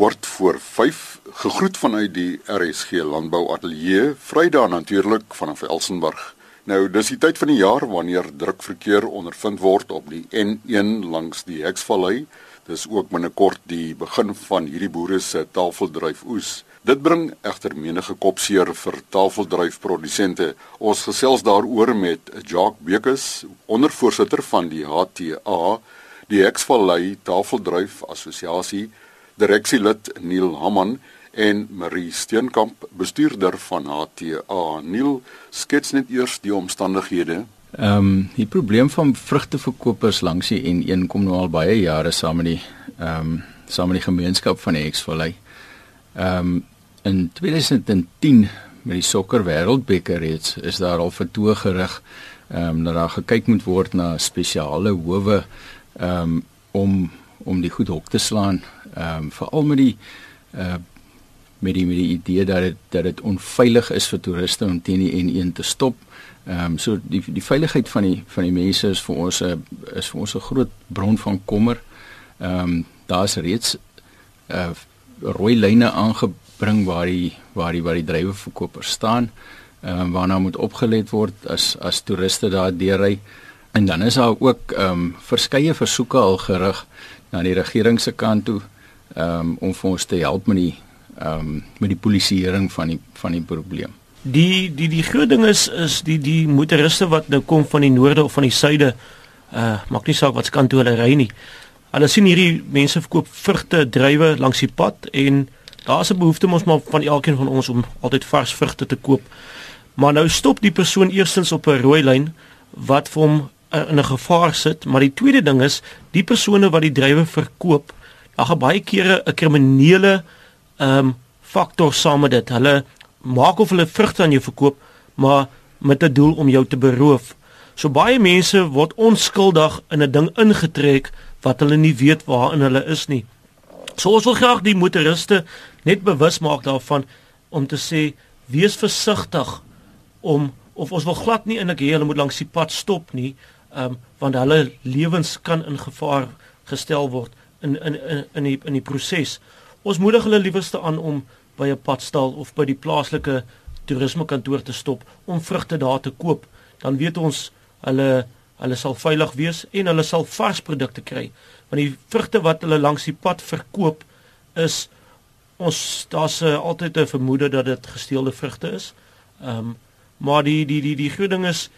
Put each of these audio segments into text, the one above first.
kwart voor 5 gegroet vanuit die RSG Landbou Ateljee Vrydag natuurlik vanaf Elsenburg. Nou dis die tyd van die jaar wanneer drukverkeer ondervind word op die N1 langs die Heksvallei. Dis ook binnekort die begin van hierdie boere se tafeldryf oes. Dit bring egter menige kopseer vir tafeldryfprodusente. Ons gesels daaroor met Jacques Bekes, ondervoorsitter van die HTA, die Heksvallei Tafeldryf Assosiasie direksielid Neil Hamman en Marie Steenkamp, bestuurder van HTA. Neil, skets net eers die omstandighede. Ehm um, die probleem van vrugteverkopers langs die N1 kom nou al baie jare saam met die ehm um, saam met die gemeenskap van die Exvallei. Ehm um, in 2010 met die sokker wêreldbeker reeds is daar al vertoë gerig ehm um, dat daar gekyk moet word na spesiale howe ehm um, om om die goed hok te slaan ehm um, veral met die uh met die met die idee dat dit dat dit onveilig is vir toeriste om teen die N1 te stop. Ehm um, so die die veiligheid van die van die mense is vir ons 'n is vir ons 'n groot bron van kommer. Ehm um, daar's reeds uh rooi lyne aangebring waar die waar die waar die drywerverkopers staan. Ehm um, waarna moet opgelet word as as toeriste daar deurry. En dan is daar ook ehm um, verskeie versoeke al gerig na die regering se kant toe um, om vir ons te help met die ehm um, met die polisieering van die van die probleem. Die die die groot ding is is die die motoriste wat nou kom van die noorde of van die suide uh maak nie saak wat se kant toe hulle ry nie. Hulle sien hierdie mense verkoop vrugte, druiwe langs die pad en daar's 'n behoefte mos maar van elkeen van ons om altyd vars vrugte te koop. Maar nou stop die persoon eerstens op 'n rooi lyn wat vir hom in 'n gevaar sit, maar die tweede ding is die persone wat die druiwe verkoop daar gaan baie kere 'n kriminele ehm um, faktor saam met dit. Hulle maak of hulle vrugte aan jou verkoop, maar met 'n doel om jou te beroof. So baie mense word onskuldig in 'n ding ingetrek wat hulle nie weet waarin hulle is nie. So ons wil graag die motoriste net bewus maak daarvan om te sê wees versigtig om of ons wil glad nie eintlik hê hulle moet langs die pad stop nie, ehm um, want hulle lewens kan in gevaar gestel word in in in in die in die proses. Ons moedig hulle liewerste aan om by 'n padstal of by die plaaslike toerismekantoor te stop om vrugte daar te koop. Dan weet ons hulle hulle sal veilig wees en hulle sal vars produkte kry. Want die vrugte wat hulle langs die pad verkoop is ons daar's uh, altyd 'n vermoede dat dit gesteelde vrugte is. Ehm um, maar die die die die groot ding is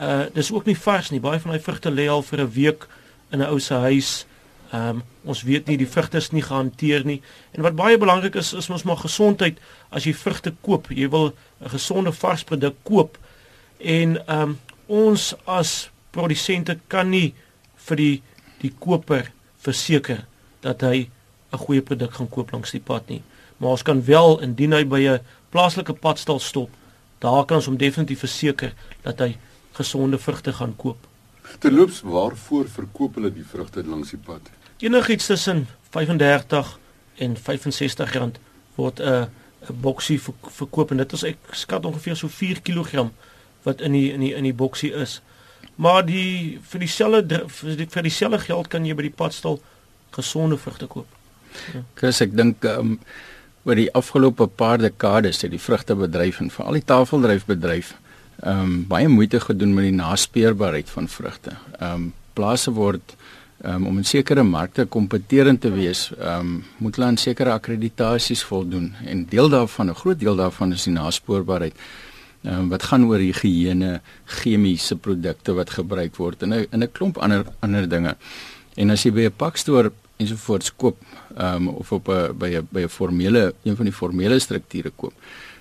uh dis ook nie vars nie. Baie van daai vrugte lê al vir 'n week in 'n ou se huis. Ehm um, ons weet nie die vrugte is nie gehanteer nie. En wat baie belangrik is is ons maar gesondheid as jy vrugte koop. Jy wil 'n gesonde vars produk koop. En ehm um, ons as produsente kan nie vir die die koper verseker dat hy 'n goeie produk gaan koop langs die pad nie. Maar ons kan wel indien hy by 'n plaaslike padstal stop, daar kan ons hom definitief verseker dat hy gesonde vrugte gaan koop. Terloops, waarvoor verkoop hulle die vrugte langs die pad? Enigiets tussen 35 en 65 rand word 'n 'n boksie verkoop en dit is ek skat ongeveer so 4 kg wat in die in die in die boksie is. Maar die vir dieselfde vir dieselfde geld kan jy by die padstal gesonde vrugte koop. Ja. Kus ek dink um, oor die afgelope paar dekades het die vrugtebedryf en veral die tafeldryfbedryf ehm um, baie moeite gedoen met die naspeurbaarheid van vrugte. Ehm um, plase word um, om in sekere markte kompeterend te wees, um, moet hulle aan sekere akkreditasies voldoen en deel daarvan, 'n groot deel daarvan is die naspoorbaarheid. Um, wat gaan oor higiëne, chemiese produkte wat gebruik word en 'n in 'n klomp ander ander dinge. En as jy by 'n pakstoor ensovoorts koop, ehm um, of op 'n by 'n by 'n formele een van die formele strukture koop,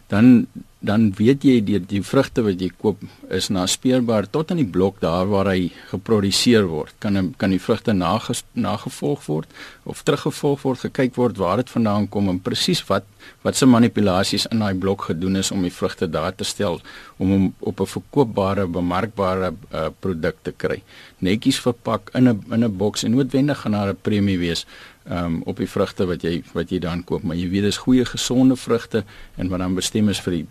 dan dan weet jy die die vrugte wat jy koop is naspeurbaar tot aan die blok daar waar hy geproduseer word. Kan kan die vrugte nages, nagevolg word of teruggevolg word, gekyk word waar dit vandaan kom en presies wat wat se manipulasies in daai blok gedoen is om die vrugte daar te stel om hom op 'n verkoopbare, bemarkbare uh, produk te kry. Netjies verpak in 'n in 'n boks en noodwendig gaan daar 'n premie wees um, op die vrugte wat jy wat jy dan koop, maar jy weet dis goeie gesonde vrugte en wat dan bestem is vir die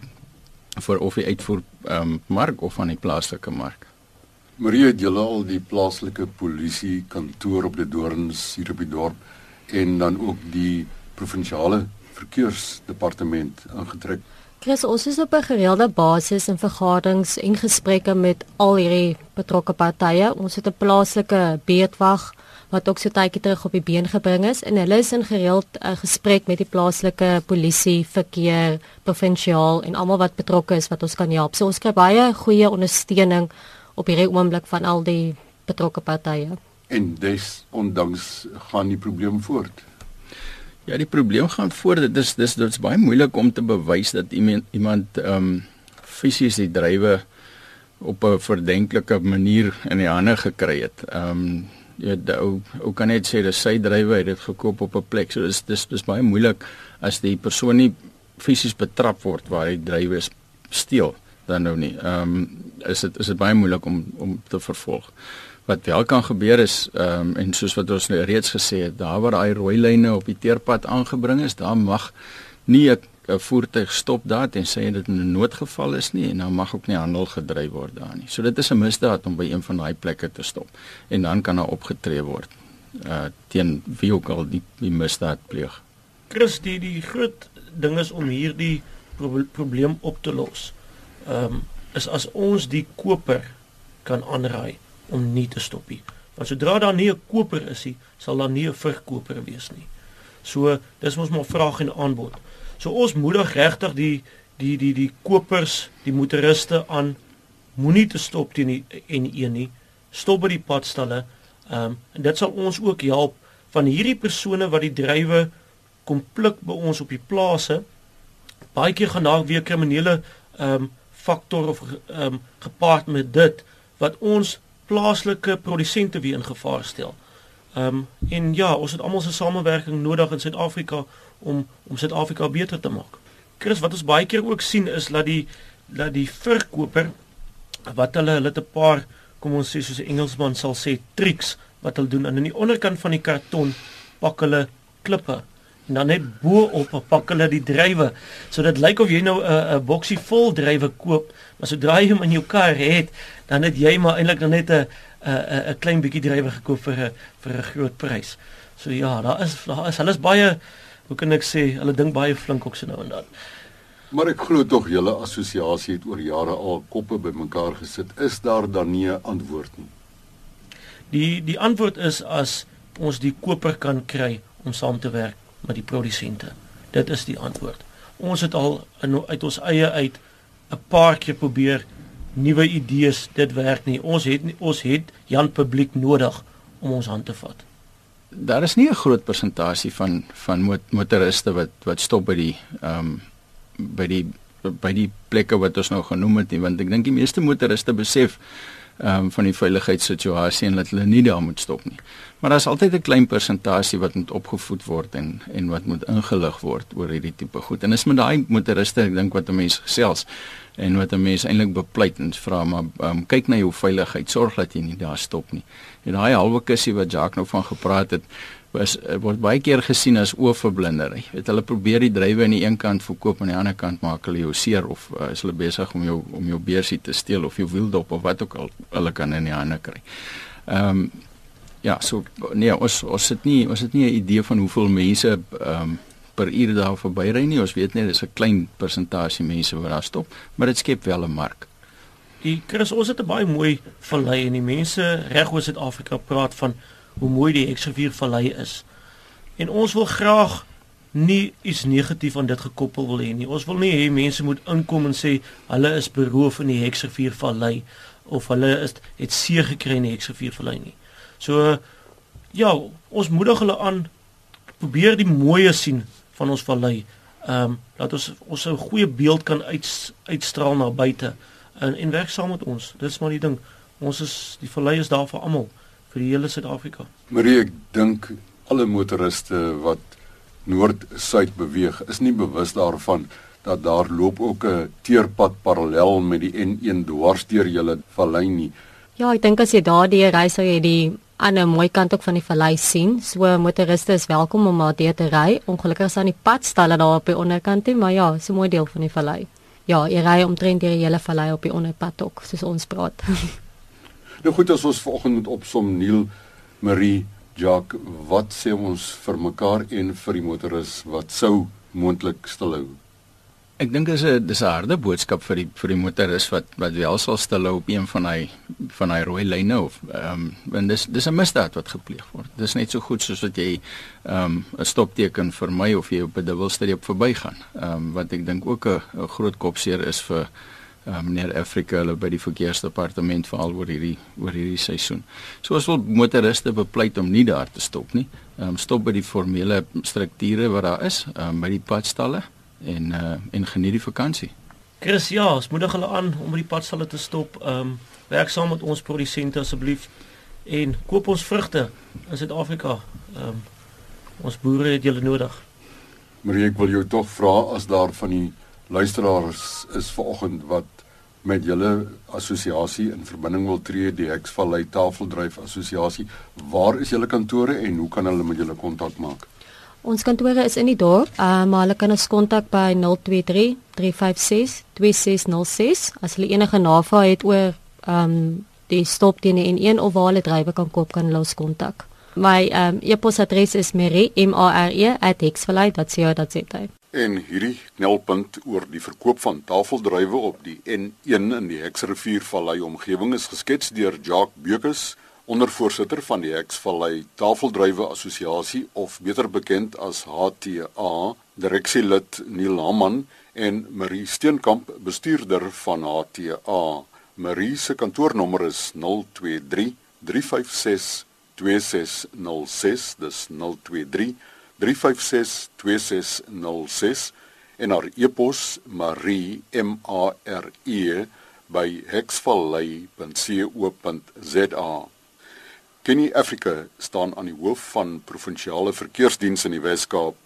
vir of die uitvoer um, mark of van die plaaslike mark. Marie het julle al die plaaslike polisie kantoor op die Dorings hier op die dorp en dan ook die provinsiale verkeersdepartement ingetrek? Chris, ons is op 'n gereelde basis in vergaderings en gesprekke met al hierdie betrokke partye. Ons het 'n plaaslike beurtwag wat ook so tydjie terug op die been gebring is en hulle is in gereeld uh, gesprek met die plaaslike polisie, verkeer, provinsiaal en almal wat betrokke is wat ons kan help. So ons kry baie goeie ondersteuning op hierdie oomblik van al die betrokke partye. En dis ondanks gaan die probleem voort. Ja, die probleem gaan voort. Dit is dis dit's baie moeilik om te bewys dat iemand iemand ehm um, fisies die drywe op 'n verdenklike manier in die hande gekry het. Ehm um, ja, ou ou kan net sê dis sy drywe het dit gekoop op 'n plek. So dis dis dis baie moeilik as die persoon nie fisies betrap word waar hy drywe steel dan nou nie. Ehm um, is dit is dit baie moeilik om om te vervolg wat wel kan gebeur is ehm um, en soos wat ons nou reeds gesê het, daar waar daai rooi lyne op die teerpad aangebring is, daar mag nie 'n voertuig stop daar tensy dit 'n noodgeval is nie en dan mag ook nie handel gedryf word daar nie. So dit is 'n misdaad om by een van daai plekke te stop en dan kan daar opgetree word uh teen wie ook al die, die misdaad pleeg. Chris, die die groot ding is om hierdie probleem op te los. Ehm um, is as ons die koper kan aanraai om nie te stop nie. Want sodra daar nie 'n koper is nie, sal daar nie 'n verkoper wees nie. So, dis mos maar vraag en aanbod. So ons moedig regtig die die die die kopers, die motoriste aan moenie te stop teen die N1 nie. Stop by die padstalle. Ehm um, en dit sal ons ook help van hierdie persone wat die drywe kom pluk by ons op die plase. Baie keer gaan daar weer kriminele ehm um, faktor of ehm um, gepaard met dit wat ons plaaslike produsente weer in gevaar stel. Ehm um, en ja, ons het almal se samewerking nodig in Suid-Afrika om om Suid-Afrika beter te maak. Chris, wat ons baie keer ook sien is dat die dat die verkoper wat hulle hulle 'n paar kom ons sê soos 'n Engelsman sal sê tricks wat hulle doen en aan die onderkant van die karton pak hulle klippe en dan net bo op pak hulle die drywe. So dit lyk of jy nou 'n 'n boksie vol drywe koop, maar sodra jy hom in jou kar het, dan het jy maar eintlik nog net 'n 'n 'n klein bietjie drywe gekoop vir 'n vir 'n groot prys. So ja, daar is daar is hulle is baie hoe kan ek sê, hulle dink baie flink ook so nou en dan. Maar ek glo tog julle assosiasie het oor jare al koppe bymekaar gesit. Is daar dan nie 'n antwoord nie? Die die antwoord is as ons die koper kan kry om saam te werk met die produsente. Dit is die antwoord. Ons het al in, uit ons eie uit 'n paar keer probeer nuwe idees, dit werk nie. Ons het ons het Jan publiek nodig om ons hand te vat. Daar is nie 'n groot persentasie van van motoriste wat wat stop by die ehm um, by die by die plekke wat ons nou genoem het nie, want ek dink die meeste motoriste besef ehm um, van die veiligheidssituasie en dat hulle nie daar moet stop nie. Maar daar's altyd 'n klein persentasie wat moet opgevoed word en en wat moet ingelig word oor hierdie tipe goed. En is met daai motoriste, ek dink wat 'n mens gesels en wat 'n mens eintlik bepleit en vra maar um, kyk na jou veiligheid, sorg dat jy nie daar stop nie. En daai halwe kussie wat Jacques nou van gepraat het, was word baie keer gesien as oorverblindery. Jy weet hulle probeer die drywe aan die een kant verkoop en aan die ander kant maak hulle jou seer of uh, is hulle besig om jou om jou beursie te steel of jou wieldop of wat ook al hulle kan in die hande kry. Ehm um, ja, so nee, ons ons het nie ons het nie 'n idee van hoeveel mense ehm um, per uur daar verbyry nie. Ons weet net dis 'n klein persentasie mense wat daar stop, maar dit skep wel 'n mark. Die Chris, ons het 'n baie mooi vallei en die mense reg oor Suid-Afrika praat van hoe mooi die Hexrivier vallei is. En ons wil graag nie iets negatief aan dit gekoppel wil hê nie. Ons wil nie hê mense moet inkom en sê hulle is beroof in die Hexrivier vallei of hulle is het seer gekry in die Hexrivier vallei nie. So ja, ons moedig hulle aan probeer die mooie sien van ons vallei. Ehm um, dat ons ons 'n goeie beeld kan uit uitstraal na buite en en werk saam met ons. Dis maar die ding. Ons is die vallei is daar vir almal, vir die hele Suid-Afrika. Marie, ek dink alle motoriste wat noord-suid beweeg, is nie bewus daarvan dat daar loop ook 'n teerpad parallel met die N1 dwars deur julle vallei nie. Ja, ek dink as jy daardie ry sou jy die aan 'n mooi kant ook van die vallei sien. So motoriste is welkom om maar daar te ry. Ongelukkig is daar nie padstalle daar op die onderkant nie, maar ja, so 'n mooi deel van die vallei. Ja, jy ry omtrent die hele vallei op die onderpad ook, soos ons praat. nou goed, as ons vanoggend moet opsom Neil Marie Jacques, wat sê ons vir mekaar en vir die motoris wat sou moontlik stilhou? Ek dink dis 'n dis 'n harde boodskap vir die vir die motoris wat wat wel sal stilhou op een van hy van hy rooi lyne of ehm um, want dis dis 'n misdaad wat gepleeg word. Dis net so goed soos wat jy ehm um, 'n stopteken vir my of jy op 'n dubbelstreep verbygaan. Ehm um, wat ek dink ook 'n groot kopseer is vir uh, meneer Afrika hulle by die verkeersdepartement veral oor hierdie oor hierdie seisoen. So ons wil motoriste bepleit om nie daar te stop nie. Ehm um, stop by die formele strukture wat daar is, ehm um, by die padstalle en uh en geniet die vakansie. Chris, ja, ons moedig hulle aan om by die padstalle te stop. Um werk saam met ons produsente asseblief en koop ons vrugte in Suid-Afrika. Um ons boere het julle nodig. Marie, ek wil jou tog vra as daar van die luisteraars is vanoggend wat met julle assosiasie in verbinding wil tree, die Hexvallei Tafeldryf Assosiasie. Waar is julle kantore en hoe kan hulle met julle kontak maak? Ons kantore is in die dorp, uh, maar hulle kan ons kontak by 023 356 2606 as hulle enige navrae het oor ehm um, die stop teen die N1 of waar hulle drywe kan koop kan hulle ons kontak. My ehm um, e-posadres is marie@hexvallei.co.za. En hierdie knelpunt oor die verkoop van tafeldrywe op die N1 in die Hexriviervallei omgewing is geskets deur Jacques Beukes ondervoorsitter van die Hexvallei Tafeldrywe Assosiasie of beter bekend as HTA, direksielid Neil Haman en Marie Steenkamp, bestuurder van HTA. Marie se kantoornommer is 023 356 2606, dis 023 356 2606 en haar e-pos marie m a r e by hexvallei.co.za Kenny Africa staan aan die hoof van provinsiale verkeersdiens in die Wes-Kaap.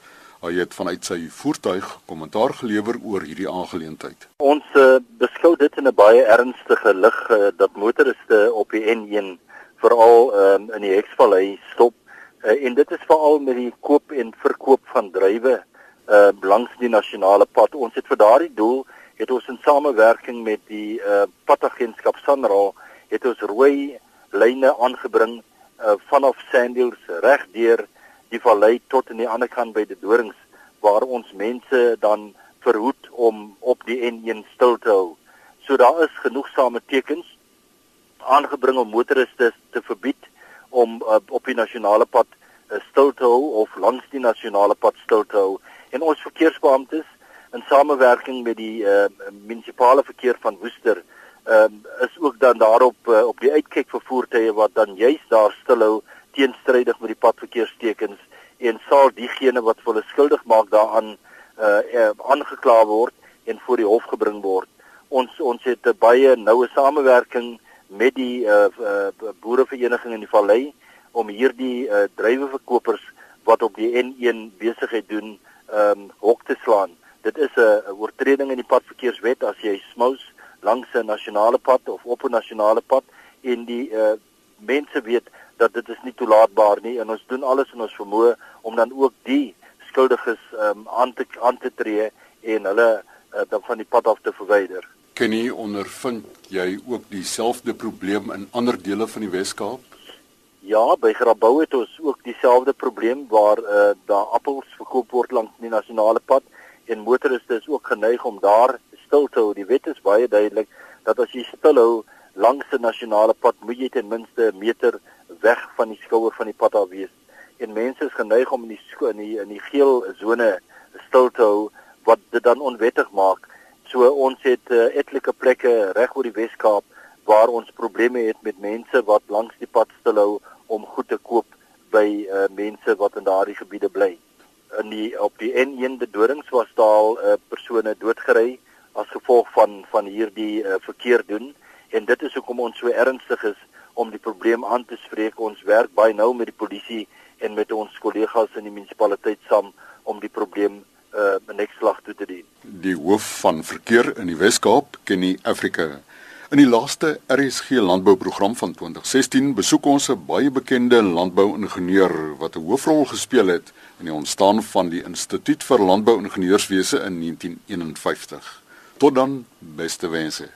Hy het vanuit sy voertuig kommentaar gelewer oor hierdie aangeleentheid. Ons uh, beskou dit in 'n baie ernstige lig uh, dat motoriste op die N1 veral um, in die Hexvallei stop uh, en dit is veral met die koop en verkoop van druiwe uh, langs die nasionale pad. Ons het vir daardie doel het ons in samewerking met die uh, padagentskap Sanral het ons rooi lyne aangebring uh, vanaf Sandhills reg deur die vallei tot aan die ander kant by die dorings waar ons mense dan verhoed om op die N1 stil te hou. So daar is genoegsame tekens aangebring om motoriste te verbied om uh, op die nasionale pad uh, stil te hou of langs die nasionale pad stil te hou. En ons verkeersbeamptes in samewerking met die uh, munisipale verkeer van Woester ehm um, is ook dan daarop uh, op die uitkyk vir voertuie wat dan juist daar stilhou teenstrydig met die padverkeerstekens en sal diegene wat hulle skuldig maak daaraan uh aangekla word en voor die hof gebring word. Ons ons het 'n baie noue samewerking met die uh, uh boerevereniging in die vallei om hierdie uh dryweverkopers wat op die N1 besigheid doen ehm um, hok te slaan. Dit is 'n oortreding in die padverkeerswet as jy smous langs 'n nasionale pad of op 'n nasionale pad en die uh, mense weet dat dit is nie toelaatbaar nie en ons doen alles in ons vermoë om dan ook die skuldiges um, aan te aan te tree en hulle uh, dan van die pad af te verwyder. Ken jy ondervind jy ook dieselfde probleem in ander dele van die Wes-Kaap? Ja, by Grabouw het ons ook dieselfde probleem waar uh, daar appels verkoop word langs die nasionale pad en motoriste is ook geneig om daar stil te hou. Die wet is baie duidelik dat as jy stil hou langs 'n nasionale pad, moet jy ten minste 'n meter weg van die skouer van die pad af wees. En mense is geneig om in die in die, in die geel sone stil te hou wat dit dan onwettig maak. So ons het uh, etlike plekke reg oor die Wes-Kaap waar ons probleme het met mense wat langs die pad stil hou om goed te koop by uh, mense wat in daardie gebiede bly. In die op die N1 bedorings was daar uh, persone doodgery as gevolg van van hierdie uh, verkeer doen en dit is hoekom ons so ernstig is om die probleem aan te spreek. Ons werk baie nou met die polisie en met ons kollegas in die munisipaliteit saam om die probleem uh, 'n nekslag toe te dien. Die hoof van verkeer in die Wes-Kaap, Kenny Africa. In die laaste RSG landbouprogram van 2016 besoek ons 'n baie bekende landbouingenieur wat 'n hoofrol gespeel het in die ontstaan van die Instituut vir Landbouingenieurswese in 1951. Tot dan, beste wense.